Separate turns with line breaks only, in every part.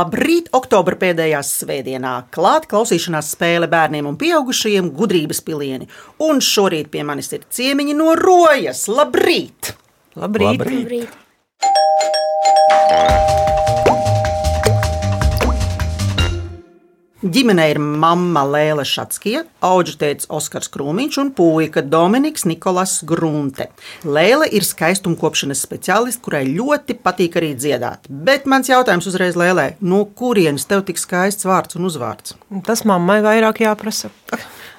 Labrīt, oktobra pēdējā svētdienā. Klāt klausīšanās spēle bērniem un pieaugušajiem gudrības pilieni. Un šorīt pie manis ir ciemiņi no Rojas. Labrīt!
Labrīt!
Labrīt.
Labrīt.
Ģimenē ir mamma Lēla Šatskija, auģa tēvs Oskars Krūmiņš un puika Dominiks Nikolas Grunte. Lēla ir skaistumkopšanas speciālists, kurai ļoti patīk arī dziedāt. Bet mans jautājums uzreiz Lēlē, no kurienes tev tik skaists vārds un uzvārds?
Tas mammai vairāk jāprasa.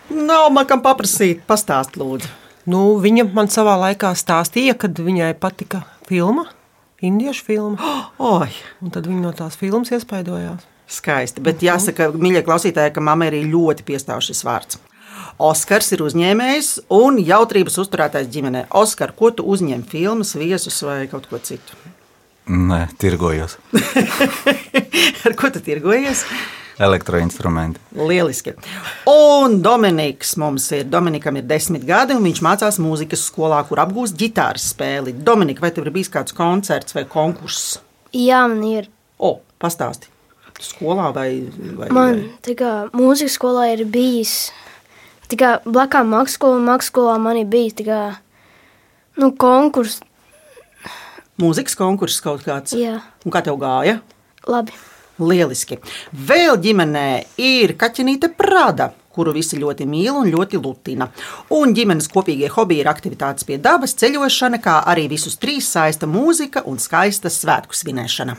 Nav man kam paprasīt, pastāst lūdzu.
Nu, viņa man savā laikā stāstīja, kad viņai patika filma, indiešu filma.
Oi,
Un tad viņa no tās filmas iespaidojās.
Skaisti. Bet jāsaka, mīļie klausītāji, ka mammai arī ļoti piestāv šis vārds. Oskars ir uzņēmējs un jautrības uzturētājs ģimenē. Oskar, ko tu uzņem? Filmas, viesus vai kaut ko citu?
Nē, tirgojos.
Ar ko tu tirgojies?
Elektroinstrumenti.
Lieliski. Un Dominiks mums ir. Dominikam ir desmit gadi, un viņš mācās mūzikas skolā, kur apgūst ģitāras spēli. Dominika, vai tev ir bijis kāds koncerts vai konkurss?
Jā, man ir.
O, pastāsti. Skolā vai, vai
Man tā kā mūzikas skolā ir bijis. Tā kā blakām mākslas skolā, mākslas skolā man ir bijis tā kā, nu, konkurss.
mūzikas konkurss kaut kāds?
Jā,
Un kā tev gāja?
labi.
Lieliski. Vēl ģimenē ir kaķenīte Prāda, kuru visi ļoti mīl un ļoti lutina. Un ģimenes kopīgie hobiji ir aktivitātes pie dabas, ceļošana, kā arī visus trīs saista mūzika un skaista svētku svinēšana.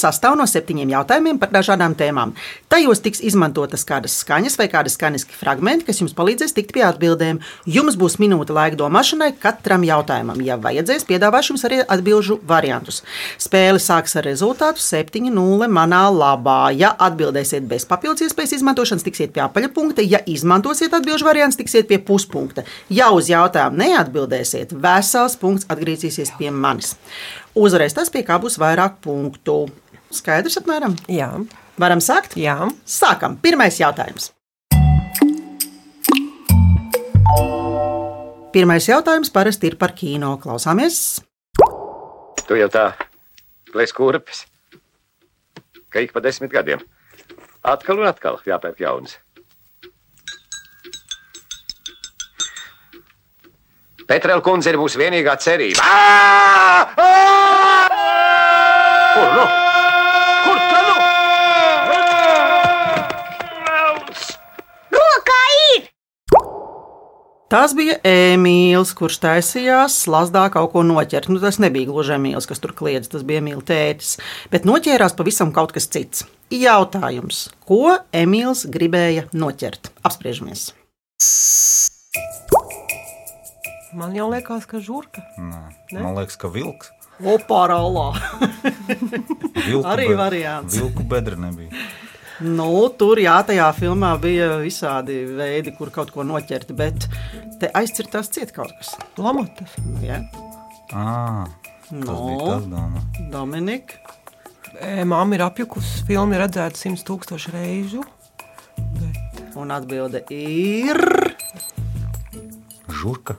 Sastāv no septiņiem jautājumiem par dažādām tēmām. Tajos tiks izmantotas kādas skaņas vai kādi skaņiski fragmenti, kas jums palīdzēs tikt pie atbildēm. Jums būs minūte laika domāšanai katram jautājumam. Ja vajadzēs, piedāvāšu jums arī atbildžu variantus. Spēle sāks ar rezultātu 7-0 manā labā. Ja atbildēsiet bez papildus iespējas izmantošanas, tiksiet pie apaļa punkta. Ja izmantosiet atbildžu variantus, tiksiet pie puspunkta. Ja uz jautājumu neatbildēsiet, vesels punkts atgriezīsies pie manis. Uzvarēs tas, pie kā būs vairāk punktu. Skaidrs, apmēram?
Jā,
Varam sākt?
jā.
Sākam. Pirmais jautājums. Pirmais jautājums parasti ir par kino. Klausāmies.
Tu jau tā plēs kurpes. Ka ik pa desmit gadiem. Atkal un atkal jāpērk jauns. Petrēla kundze ir mūsu vienīgā cerība. Ā! Ā! Kur nu? Kur tā nu?
Rokā ir!
Tas bija Emīls, kurš taisījās slazdā kaut ko noķert. Nu, tas nebija gluži Emīls, kas tur kliedz, tas bija Emīls tētis. Bet noķērās pavisam kaut kas cits. Jautājums, ko Emīls gribēja noķert? Apspriežamies.
Man jau liekas, ka žurka.
Nē. Man liekas, ka vilks.
Oparālā.
Vilku
Arī variants.
Vilku bedra nebija.
Nu, tur jā, tajā filmā bija visādi veidi, kur kaut ko noķert, bet te aizcirtās ciet kaut kas.
Lamatas.
Ja?
À, tas
No.
bija tas doma.
Dominika.
E, Māma ir apjukusi. Filma ir redzēta simts tūkstošu reižu.
Un atbilde ir
Žurka.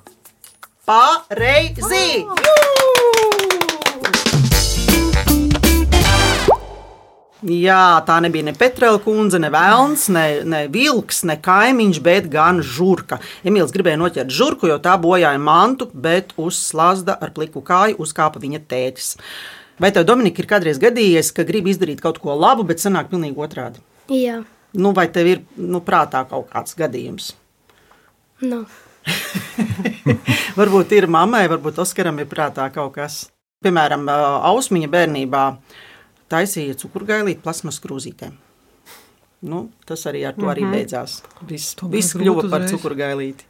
pareizi! Jā, tā nebija ne Petrēla kundze, ne Vēlns, ne, ne Vilks, ne kaimiņš, bet gan žurka. Emīls gribēja noķert žurku, jo tā bojāja mantu, bet uz slazda ar pliku kāju uzkāpa viņa tētis. Vai tev, Dominika, ir kādreiz gadījies, ka gribi izdarīt kaut ko labu, bet sanāk pilnīgi otrādi?
Jā,
Nu, vai tev ir nu, prātā kaut kāds gadījums?
nu,
Varbūt ir mammai, varbūt Oskaram ir prātā kaut kas. Piemēram, Ausmiņa bērnībā taisīja cukurgailīti plasmas krūzītēm. Nu, tas arī ar to arī beidzās. Viss, viss kļuva par cukurgailīti.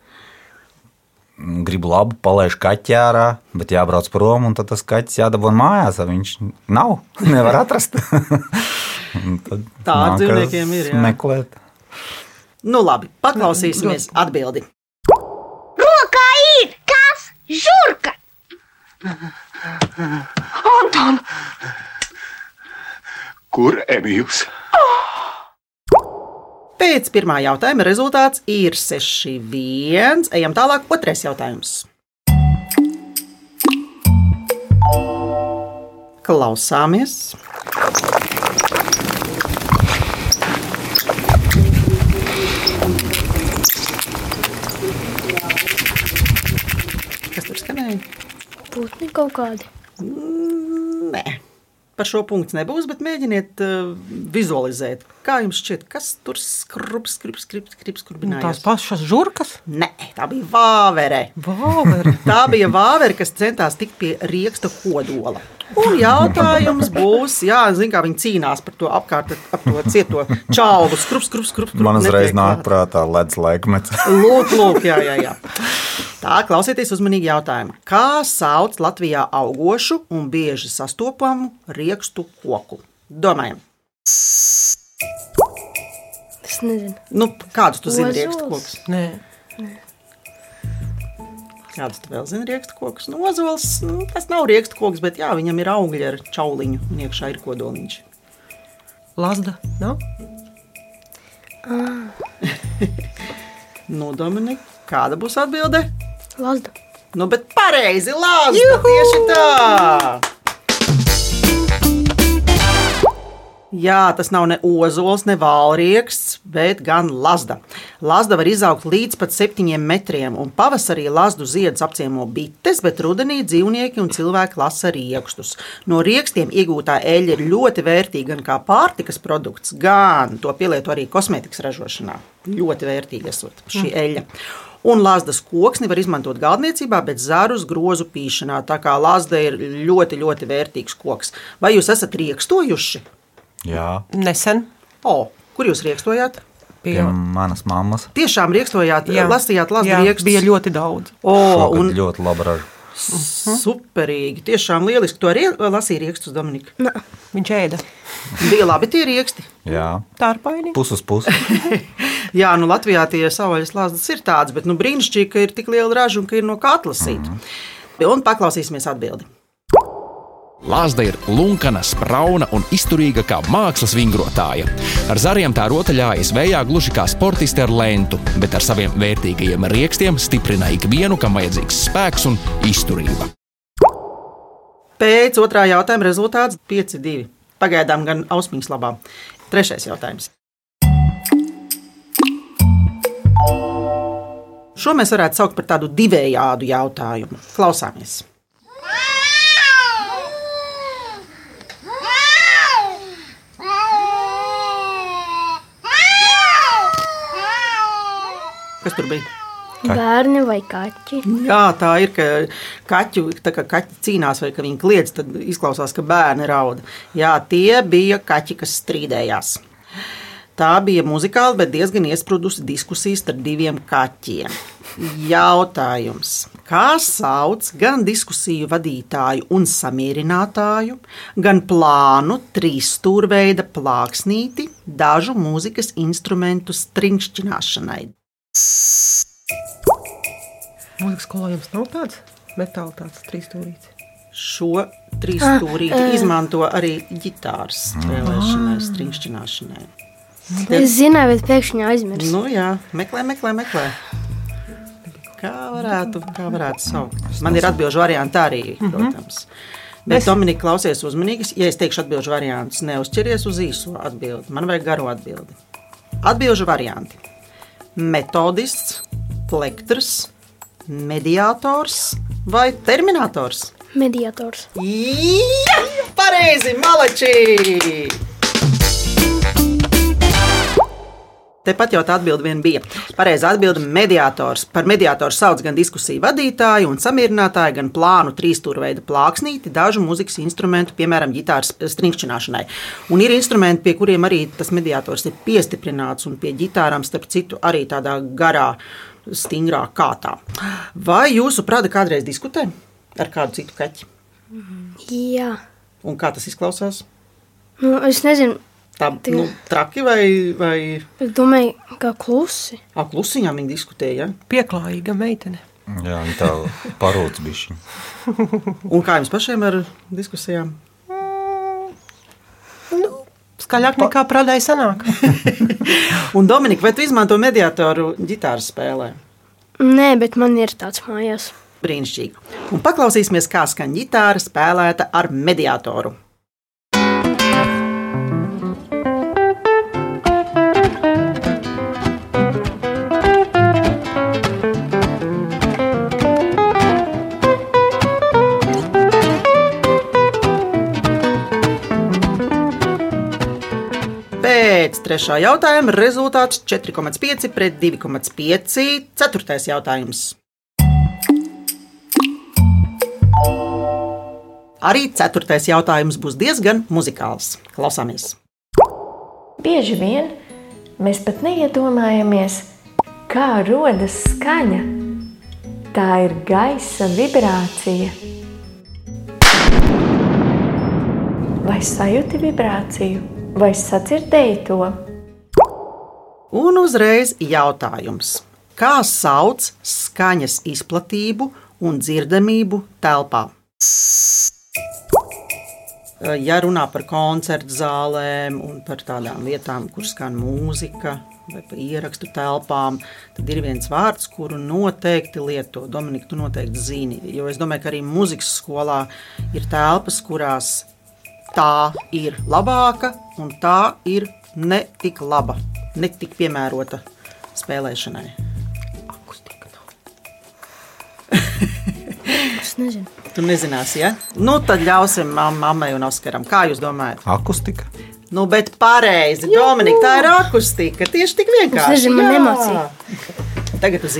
Gribu labu, palaiž kaķi ārā, bet jābrauc prom, un tad tas kaķis jādabū mājās. Viņš nav, nevar atrast.
Tā ar dzīvniekiem ir, jā.
Meklēt.
Nu, labi, paklausīsimies atbildi.
Rokā ir kas? Žurka! Anton!
Kur Emīls?
Pēc pirmā jautājuma rezultāts ir 6-1. Ejam tālāk, otrais jautājums. Klausāmies! Kas tur skanēja?
Putni kaut kādi.
Nē, par šo punktu nebūs, bet mēģiniet uh, vizualizēt. Kā jums šķiet, kas tur skrups, skrups, skrups,
Nu,
skrups,
Tās pašas žurkas,
Nē, tā bija vāvere.
vāveri.
Tā bija vāvere, kas centās tikt pie rīksta kodola. Un jautājums būs, jā, zin, kā viņi cīnās par to apkārt, ap to cieto čauvu, skrups, skrups, skrups.
Man uzreiz nāk prātā ledus laikmets.
Lūk, lūk, jā, jā, jā. Tā, klausieties uzmanīgi jautājumu. Kā sauc Latvijā augošu un bieži sastopamu riekstu koku? Domājam,
Es nezinu.
nu, kādus tu zini riekstu kokus?
Nē,
Kādus tu vēl zini riekstu kokus? Nu, ozols, nu, tas nav riekstu koks, bet jā, viņam ir augļi ar čauliņu un iekšā ir kodoliņš.
Lazda. Nav?
Nu, Dominika, kāda būs atbilde?
Lazda.
Nu, bet pareizi, Lāsas, tieši tā! Jā, tas nav ne ozols, ne vālrieksts, bet gan lazda. Lazda var izaugt līdz pat septiņiem metriem, un pavasarī lazdu ziedus apciemo bites, bet rudenī dzīvnieki un cilvēki lasa riekstus. No riekstiem iegūtā eļļa ir ļoti vērtīga gan kā pārtikas produkts, gan to pielieto arī kosmētikas ražošanā. Ļoti vērtīga esot šī eļļa. Un lāzdas koksni var izmantot galdniecībā, bet zarus grozu pīšanā. Tā kā lāzda ir ļoti, ļoti vērtīgs koks. Vai jūs esat riekstojuši?
Jā,
Nesen.
O, kur jūs riekstojāt?
Pie,
pie manas mammas.
Tiešām riekstojāt,
Jā.
lasījāt
jā,
riekstus.
bija ļoti daudz.
O,
Šogad
un
ļoti labi ražu.
superīgi, tiešām lieliski. To arī lasīja riekstus Dominika.
Viņš ēda
Bija labi tie rieksti.
Jā,
tārpaini.
pus uz pusi.
Jā, nu Latvijā tie savvaļas lāzdas ir tādas, bet nu brīnišķīgi, ka ir tik liela raža un ka ir no kā atlasīt. Un paklausīsimies atbildi.
Lāzda ir lunkana, sprauna un izturīga kā mākslas vingrotāja. Ar zariem tā rotaļājas vējā gluži kā sportisti ar lentu, bet ar saviem vērtīgajiem riekstiem stiprina ikvienu, kam vajadzīgs spēks un izturība.
Pēc otrā jautājuma rezultāts 5-2. Pagaidām gan ausmiņas labā. Trešais jautājums. Šo mēs varētu saukt par tādu divējādu jautājumu. Klausāmies! Kas tur bija?
Bērni vai kaķi?
Jā, tā ir, ka kaķu, tā kā kaķi cīnās vai ka viņi kliedz, tad izklausās, ka bērni raud. Jā, tie bija kaķi, kas strīdējās. Tā bija muzikāla, bet diezgan iesprūdusi diskusija starp diviem kaķiem. Jautājums. Kā sauc gan diskusiju vadītāju un samierinātāju, gan plānu trīsstūrveida plāksnīti dažu mūzikas instrumentu stringšķināšanai?
Mūzikas skolā jums nav tāds metāla, tāds trīsstūrīts.
Šo trīsstūrīti izmanto arī ģitāras spēlēšanai, stringšķināšanai.
Es zināju, bet pēkšņi aizmirsu.
Nu, jā, meklē, meklē, meklē. Kā varētu, kā varētu saukt? Man ir atbildžu varianti arī, protams. Bet, Dominika, klausies uzmanīgi. Ja es teikšu atbildžu variantus, neuzķeries uz īso atbildi. Man vajag garo atbildi. Atbildžu varianti. Metodists, plektrs, mediātors vai terminators?
Mediators.
Jā, pareizi, malači! Tepat jau tā atbilde vien bija. Pareizā atbilde - mediātors. Par mediātoru sauc gan diskusiju vadītāju un samierinātāju, gan plānu trīsstūrveida plāksnīti, dažu mūzikas instrumentu, piemēram, ģitāras stringšķināšanai. Un ir instrumenti, pie kuriem arī tas mediātors ir piestiprināts, un pie ģitārām, starp citu, arī tādā garā, stingrā kārtā. Vai jūsu prāta kādreiz diskutē ar kādu citu kaķi?
Jā.
Un kā tas izklausās?
Nu, es nezinu,
Tā
Tikai-
nu, traki vai, vai
es domāju, ka klusi.
ah, klusiņā viņi diskutēja. Ja?
Pieklājīga meitene.
Jā, viņa tā parūc bišķiņ.
Un kā jums pašiem ar diskusijām?
Skaļāk nekā prādāja sanāk.
Un Dominika, vai tu izmanto mediātoru ģitāras spēlē?
Nē, bet man ir tāds mājās.
Brīnišķīgi. Un paklausīsimies, kā skan ģitāra spēlēta ar mediātoru. Trešā jautājuma rezultāts 4,5 pret 2,5. Ceturtais jautājums. Arī ceturtais jautājums būs diezgan muzikāls. Klausāmies!
Bieži vien mēs pat neiedomājamies, kā rodas skaņa. Tā ir gaisa vibrācija. Vai sajūti vibrāciju, vai sadzirdēji to?
Un uzreiz jautājums. Kā sauc skaņas izplatību un dzirdamību telpā? Ja runā par koncertu zālēm un par tādām vietām, kur skan mūzika vai par ierakstu telpām, tad ir viens vārds, kuru noteikti lieto. Dominika, tu noteikti zini. Jo es domāju, ka arī muzikas skolā ir telpas, kurās tā ir labāka un tā ir ne tik laba, ne tik piemērota spēlēšanai.
Akustika nav.
Es nezinu.
Tu nezināsi, ja? Nu, tad ļausim mam mammai un Oskaram. Kā jūs domājat?
Akustika.
Nu, bet pareizi, Dominika, tā ir akustika. Tieši tik vienkārši.
Es nezinu, man emocija.
Tagad tu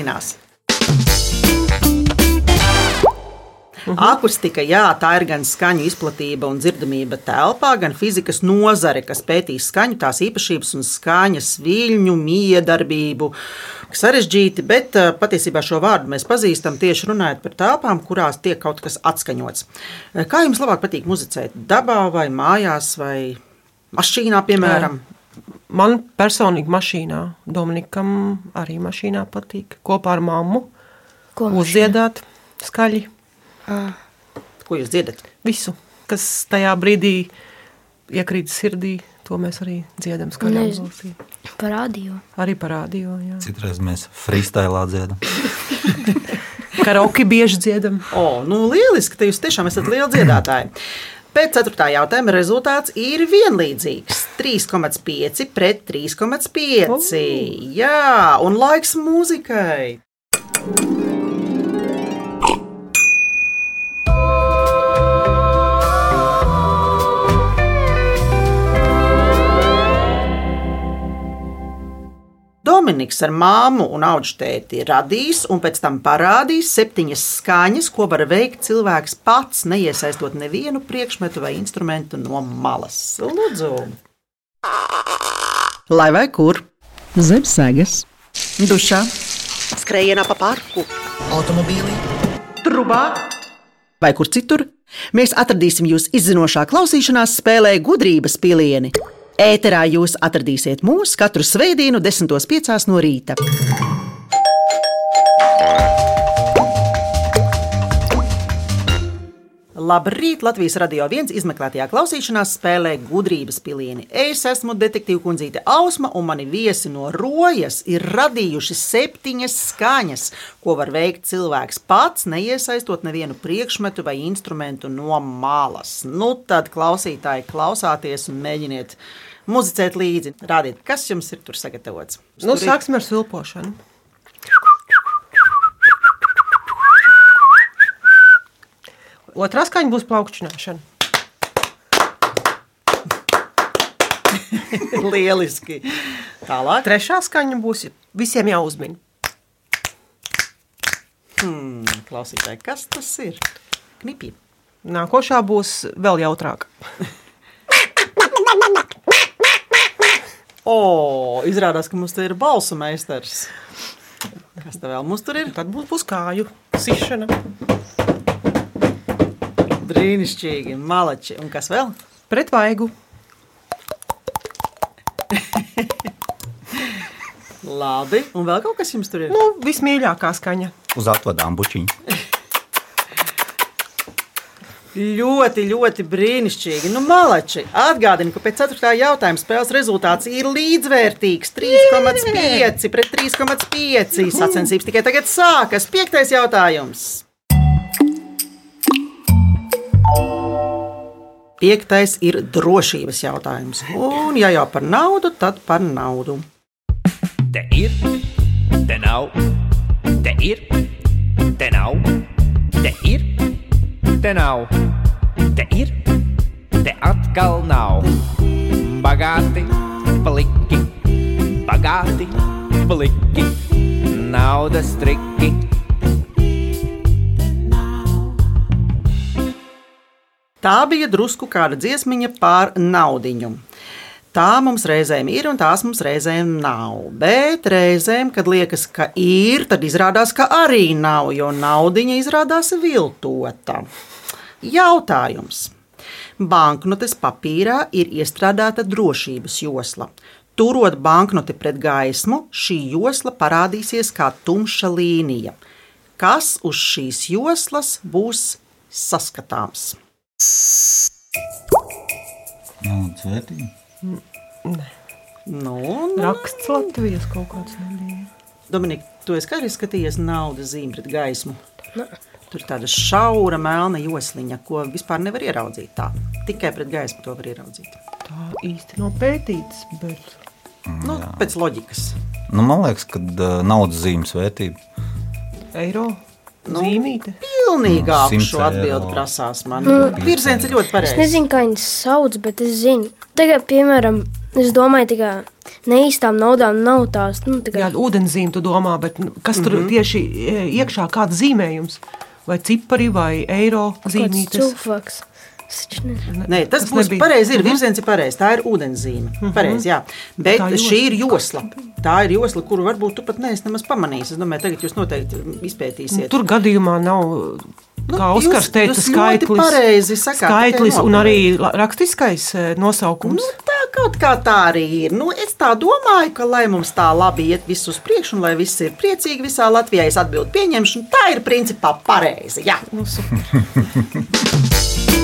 zinās. Akustika, jā, tā ir gan skaņu izplatība un dzirdamība telpā, gan fizikas nozare, kas pētīs skaņu, tās īpašības un skaņas viļņu, miedarbību. Sarežģīti, bet eh, patiesībā šo vārdu mēs pazīstam tieši runājot par telpām, kurās tiek kaut kas atskaņots. Eh, Kā jums labāk patīk muzicēt? Dabā vai mājās vai mašīnā, piemēram?
Man personīgi mašīnā, Dominikam arī mašīnā patīk kopā ar mammu
Ko mašīnā?
uzdziedāt skaļi
Ko jūs dziedat?
visu, kas tajā brīdī iekrīt sirdī. To mēs arī dziedam skaļā
Nezinu.
balsī.
Par radio.
Arī parādījo. jā.
Citreiz mēs freestylā dziedam.
Karaoke bieži dziedam.
O, nu lieliski, ka jūs tiešām esat lieli dziedātāji. Pēc ceturtā jautājuma rezultāts ir vienlīdzīgs. 3,5 pret 3,5. Jā, un laiks mūzikai. Dominiks ar māmu un augstēti radīs un pēc tam parādīs septiņas skaņas, ko var veikt cilvēks pats, neiesaistot nevienu priekšmetu vai instrumentu no malas. Lūdzu! Lai vai kur? Zem sēgas, dušā, skrējienā pa parku, automobīlī, trubā vai kur citur. Mēs atradīsim jūs izzinošā klausīšanās spēlē gudrības pilieni. Ēterā jūs atradīsiet mūs katru svētdienu, 10.5. no rīta. Labrīt! Latvijas radio viens izmeklētajā klausīšanās spēlē gudrības pilieni. Es esmu detektīva kundzīte Ausma, un mani viesi no Rojas ir radījuši septiņas skaņas, ko var veikt cilvēks pats, neiesaistot nevienu priekšmetu vai instrumentu no malas. Nu, tad klausītāji klausāties un mēģiniet muzicēt līdzi. Rādiet, kas jums ir tur sagatavots.
Nu,
Tur ir-
sāksim ar svilpošanu. Otrā skaņa būs plaukšķināšana.
Lieliski! Tālāk.
Trešā skaņa būs visiem jāuzmina.
Hmm, klausītāji, kas tas ir? Knipi.
Nākošā būs vēl jautrāka.
O, izrādās, ka mums te ir balsu meistars. Kas te vēl mums tur ir?
Tad būs, būs kāju sišana.
Brīnišķīgi, malači. Un kas vēl?
Pret vaigu.
Labi. Un vēl kaut kas jums tur ir?
Nu, vismīļākā skaņa.
Uz atvadām bučiņu.
Ļoti, ļoti brīnišķīgi. Nu, malači, atgādini, ka pēc 4. jautājuma spēles rezultāts ir līdzvērtīgs 3,5 pret 3,5. Sacensības tikai tagad sākas. Piektais jautājums. Piektais ir drošības jautājums. Un, ja jau par naudu, tad par naudu.
Te ir, te nav, te ir, te nav, te ir te nav, te ir, te atkal nav. Bagāti, pliki, bagāti, pliki, naudas triki.
Tā bija drusku kāda dziesmiņa par naudiņu. Tā mums reizēm ir, un tās mums reizēm nav. Bet reizēm, kad liekas, ka ir, tad izrādās, ka arī nav, jo naudiņa izrādās viltota. Jautājums. Banknotes papīrā ir iestrādāta drošības josla. Turot banknoti pret gaismu, šī josla parādīsies kā tumša līnija. Kas uz šīs joslas būs saskatāms?
Naudas vērtība.
Nu, nu.
Raksts Latvijas kaut kāds nebija.
Dominika, tu esi arī skatījies naudas zīmi pret gaismu. Tur ir tāda šaura melna josliņa, ko vispār nevar ieraudzīt. Tā. Tikai pret gaismu to var ieraudzīt.
Tā īsti nav pētīts, bet
Nu, pēc loģikas.
Nu, man liekas, ka uh, naudas zīmes vērtība.
eiro
Nu,
zīmīte.
Pilnīgāk
Nu, 100
šo atbildi prasās man.
Mm.
Virziens ir ļoti
Es
pareizs.
nezinu, kā viņas sauc, bet es zinu. Tagad, piemēram, es domāju, ka neīstām naudām nav tās. Nu, tā kā-
Jā, ūdenszīme, tu domā, bet nu, kas tur
Mhm.
tieši e, iekšā, kāds zīmējums? Vai cipari, vai eiro zīmītes?
cūfaks.
Nē, tas, tas būs
nebija.
pareizi. Ir virziens ir pareizs. Tā ir ūdenszīme. Mm -hmm. Pareizi, jā. Bet
Tā josla.
šī ir josla. Tā ir josla, kuru varbūt tu pat neesi nemaz pamanījis. Es domāju, tagad jūs noteikti izpētīsiet.
Tur gadījumā nav.
Nu,
Kā Oskars teica, skaitlis,
pareizi sakāt,
skaitlis un arī rakstiskais e, nosaukums.
Nu, tā kaut kā tā arī ir. Nu, es tā domāju, ka, lai mums tā labi iet viss uz priekšu, un lai viss ir priecīgi visā Latvijā, es atbildu pieņemšu. Tā ir principā pareizi. Jā.
Nu, super.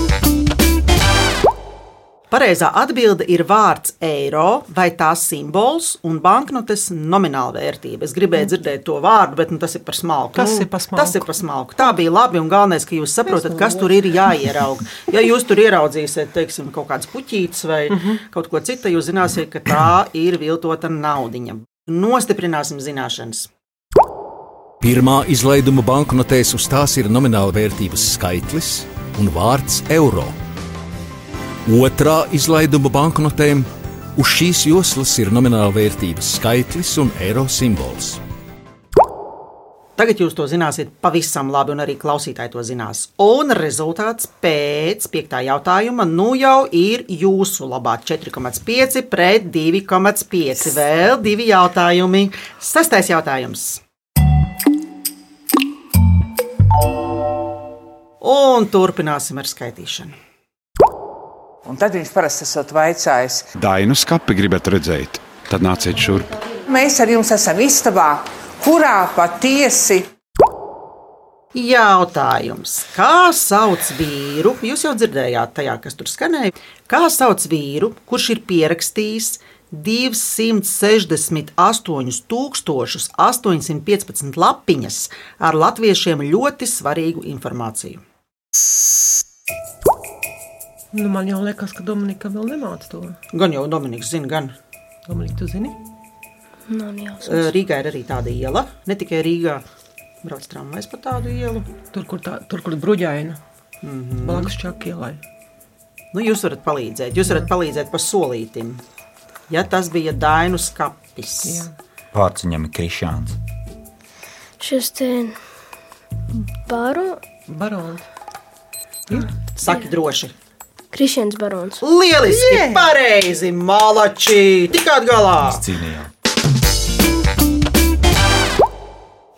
Pareizā atbilde ir vārds eiro vai tās simbols un banknotes nomināla vērtība. Es gribēju dzirdēt to vārdu, bet nu, tas ir par smalku.
Tas
nu,
ir par smalku.
Tas ir par smalku. Tā bija labi un galvenais, ka jūs saprotat, kas tur ir jāierauga. Ja jūs tur ieraudzīsiet, teiksim, kaut kādas puķītes vai uh -huh. kaut ko citu, jūs zināsiet, ka tā ir viltota naudiņa. Nostiprināsim zināšanas.
Pirmā izlaiduma banknotēs uz tās ir nomināla vērtības skaitlis un vārds eiro. Otrā izlaiduma banknotēm uz šīs joslas ir nomināla vērtības skaitlis un eiro simbols.
Tagad jūs to zināsiet pavisam labi, un arī klausītāji to zinās. Un rezultāts pēc piektā jautājuma nu jau ir jūsu labā 4,5 pret 2,5. Vēl divi jautājumi. Sastais jautājums. Un turpināsim ar skaitīšanu.
Un tad viņš parasti esot vaicājis,
Dainu skapi gribat redzēt, tad nāciet šurp.
mēs ar jums esam istabā, kurā patiesi
Jautājums. Kā sauc vīru? Jūs jau dzirdējāt tajā, kas tur skanēja. Kā sauc vīru, kurš ir pierakstījis 268,815 lapiņas ar latviešiem ļoti svarīgu informāciju?
Nu, man jau liekas, ka Dominika vēl nemāca to.
Gan jau Dominiks zina, gan
Dominika, tu zini?
Nav jāsaka.
Eh, Rīgā ir arī tāda iela. Ne tikai Rīgā, brauc tramvajs pa tādu ielu.
Tur, kur, tā, tur, kur bruģaina. Mm
Mhm.
-hmm. Blakus čakielai.
Nu, jūs varat palīdzēt, jūs varat palīdzēt pa solītim. Ja tas bija Dainu skapis.
Jā.
Vārds viņam ir Krišāns.
Šis te baro,
Barons.
Saki droši.
Krišņins barons.
Lieliski, yeah. pareizi, malači, tik atgalā.
Cīnījās.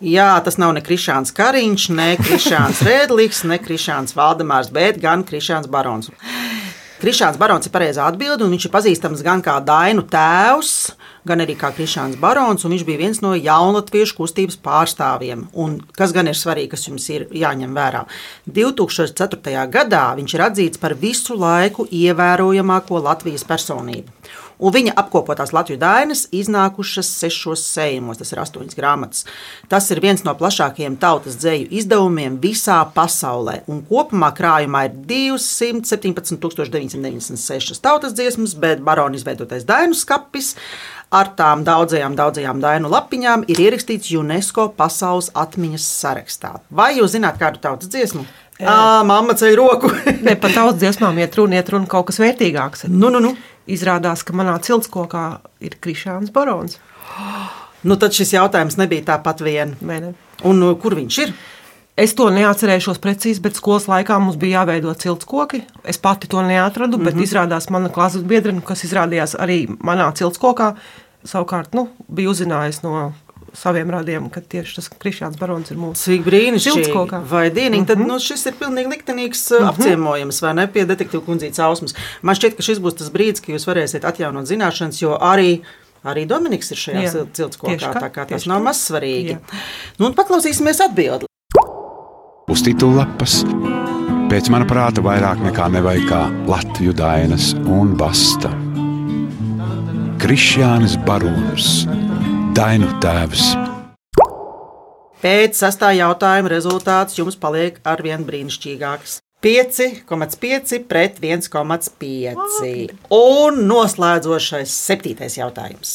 Jā, tas nav ne Krišāns Kariņš, ne Krišāns Rēdlis, ne Krišāns Valdemārs, bet gan Krišāns Barons. Krišāns Barons ir pareizā atbilde, un viņš ir pazīstams gan kā Dainu tēvs, gan arī kā Krišāns Barons, un viņš bija viens no jaunatviešu kustības pārstāvjiem. Un kas gan ir svarīgi, kas jums ir jāņem vērā? 2004. gadā viņš ir atzīts par visu laiku ievērojamāko Latvijas personību. Un viņa apkopotās Latvijas dainas iznākušas sešos sējumos, tas ir astoņas grāmatas. Tas ir viens no plašākajiem tautas dzēju izdevumiem visā pasaulē, un kopumā krājumā ir 217,996 tautas dziesmas, bet barona izveidotais dainu skapis ar tām daudzajām, daudzajām dainu lapiņām ir ierakstīts UNESCO pasaules atmiņas sarakstā. Vai jūs zināt kādu tautas dziesmu? Jā, mamma ceļ roku.
ne pat tautas dziesmām iet runa, iet runa kaut kas vērtīgāks.
Nu, nu, nu.
Izrādās, ka manā ciltskokā ir Krišāns Barons.
Nu, tad šis jautājums nebija tāpat vien.
Ne.
Un uh, kur viņš ir?
Es to neatcerēšos precīzi, bet skolas laikā mums bija jāveido ciltskoki. Es pati to neatradu, bet mm -hmm. izrādās mana klases biedrene, kas izrādījās arī manā ciltskokā, savukārt nu, bija uzzinājusi no saviem radiem, ka tieši tas Krišāns Barons ir mūsu
Cik brīnišķīgi. Vai dienīgi, mm -hmm. tad nu, šis ir pilnīgi liktenīgs mm -hmm. apciemojums, vai ne, pie detektīva kundzītes ausmas. Man šķiet, ka šis būs tas brīdis, kad jūs varēsiet atjaunot zināšanas, jo arī Arī Dominiks ir šajā ciltskokā, tā kā tas nav maz svarīgi. Nu, paklausīsimies atbildi.
Uz titullapas pēc mana prāta vairāk nekā nevajag kā Latviju dainas un basta. Krišjānis Barons Dainu tēvs.
Pēc sastā jautājuma rezultāts jums paliek ar vien brīnišķīgāks. 5,5 pret 1,5. Un noslēdzošais septītais jautājums.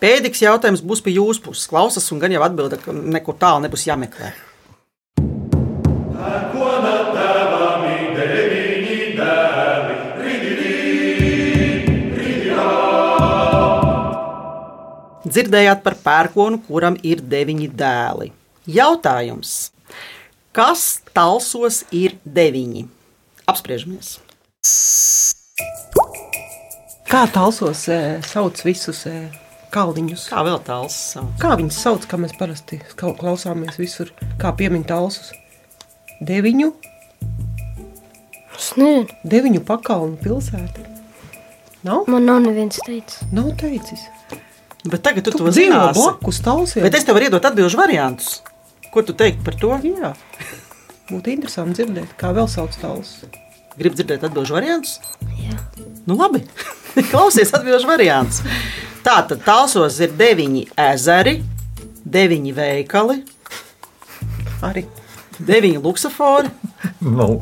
Pēdīgs jautājums būs pie jūsu puses. Klausās, un gan jau atbilda, ka nekur tālu nebūs jāmeklē. Dzirdējāt par pērkonu, kuram ir deviņi dēli. Jautājums, kas talsos ir deviņi? Apspriežamies.
Kā talsos e, sauc visus e, kalniņus?
Kā vēl tāls sauc?
Kā viņus sauc, kā mēs parasti klausāmies visur, kā piemin talsus? Deviņu?
Nezinu.
Deviņu pakalnu pilsēta. Nav?
Man nav neviens teicis.
Nav teicis.
Bet tagad tu,
Tu
to zināsi.
blakus talsiem.
Bet es tev varu iedot atbildžu variantus. Ko tu teiktu par to?
Jā. Būtu interesanti dzirdēt, kā vēl sauc talsus.
Gribu dzirdēt atbildžu variantus? Jā. Nu labi, klausies atbildžu variantus. Tātad talsos ir deviņi ezeri, deviņi veikali,
arī
deviņi luksafori.
Nu.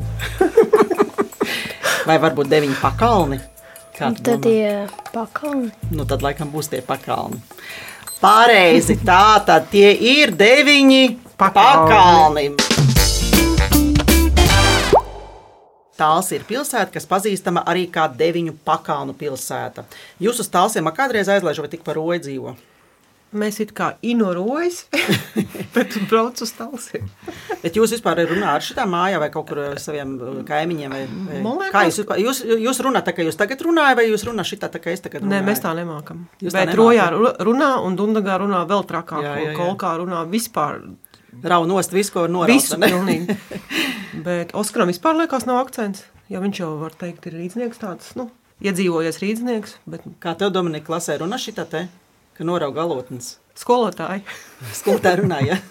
Vai varbūt deviņi pakalni? Kā tu
Tad
domā?
ir pakalni.
Nu, tad laikam būs tie pakalni. Pareizi, tā tad tie ir deviņi pakalni. Tāls ir pilsēta, kas pazīstama arī kā deviņu pakalnu pilsēta. Jūs uz tālsiem kādreiz aizlaižat, vai tik par roju dzīvo?
Mēs it kā ignorojam, bet braucam uz talsiem.
Bet jūs vispār runājat šitā mājā vai kaut kur ar saviem uh, kaimiņiem? Vai, vai,
liekas,
kā jūs, jūs, jūs runājat tā, kā jūs tagad runājat, vai jūs runājat šitā, tā kā es tagad runāju?
Nē, mēs tā nemākam.
Jūs tā
Bet
nemākat?
rojā ru- runā un dundagā runā vēl trakāk.
Jā, jā, jā.
Kolkā runā vispār.
Rau nost visu, ko var noraut,
Visu pilnīgi. Bet Oskaram vispār liekas nav akcents. Jo viņš jau var teikt, ir rīznieks tāds, nu, iedzīvojies rīznieks. Bet...
Kā tev, Dominika, klasē runā šitā te, ka norauga galotnes?
Skolotāji.
Skolotāji runāja.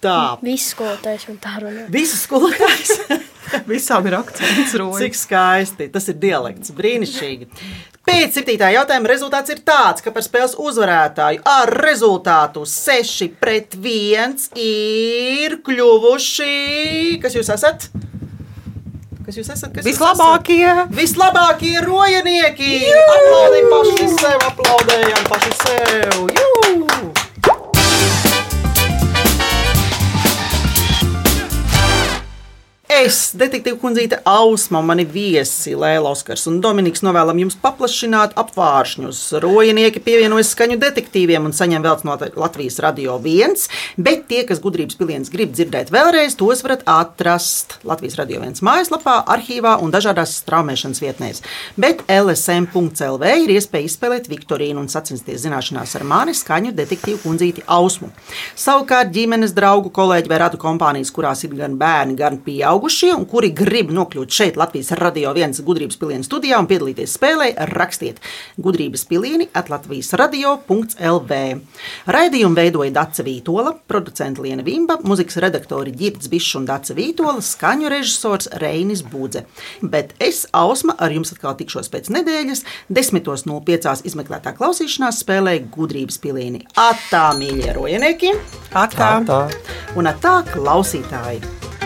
Tā.
Visi skolotājs man tā runā.
Visas skolotājs.
Visām ir akcents. roja.
Cik skaisti. Tas ir dialekts. Brīnišķīgi. Pēc septītā jautājuma rezultāts ir tāds, ka par spēles uzvarētāju ar rezultātu 6 pret 1 ir kļuvuši. Kas jūs esat? Kas jūs esat? Kas jūs
Vislabākie!
Esat? Vislabākie rojanieki! Aplaudējam paši sev, aplaudējam paši sev! Jū! Es, detektīva kundzīte Ausma, mani viesi Lēla Oskars un Dominiks novēlam jums paplašināt apvāršņus. Rojinieki pievienojas skaņu detektīviem un saņem vēl no Latvijas radio viens, bet tie, kas gudrības piliens grib dzirdēt vēlreiz, tos varat atrast Latvijas radio viens mājaslapā, arhīvā un dažādās straumēšanas vietnēs. Bet LSM.CLV ir iespēja izspēlēt Viktorīnu un sacensties zināšanās ar mani skaņu detektīvu kundzīti Ausmu. Savukārt ģimenes draugu, kolēģi vai radu kompānijas, kurās ir gan bērni, gan pieauguši, dzimušie un kuri grib nokļūt šeit Latvijas radio viens gudrības pilienu studijā un piedalīties spēlē, rakstiet gudrības pilieni at Latvijas radio.lv. Raidījumu veidoja Dace Vītola, producenta Liena Vimba, muzikas redaktori Girds Bišs un Dace Vītola, skaņu režisors Reinis Budze. Bet es, Ausma, ar jums atkal tikšos pēc nedēļas, 10.05. izmeklētā klausīšanās spēlē gudrības pilieni. Atā, mīļie rojenieki!
Atā!
Tā.
Un atā, klausītāji!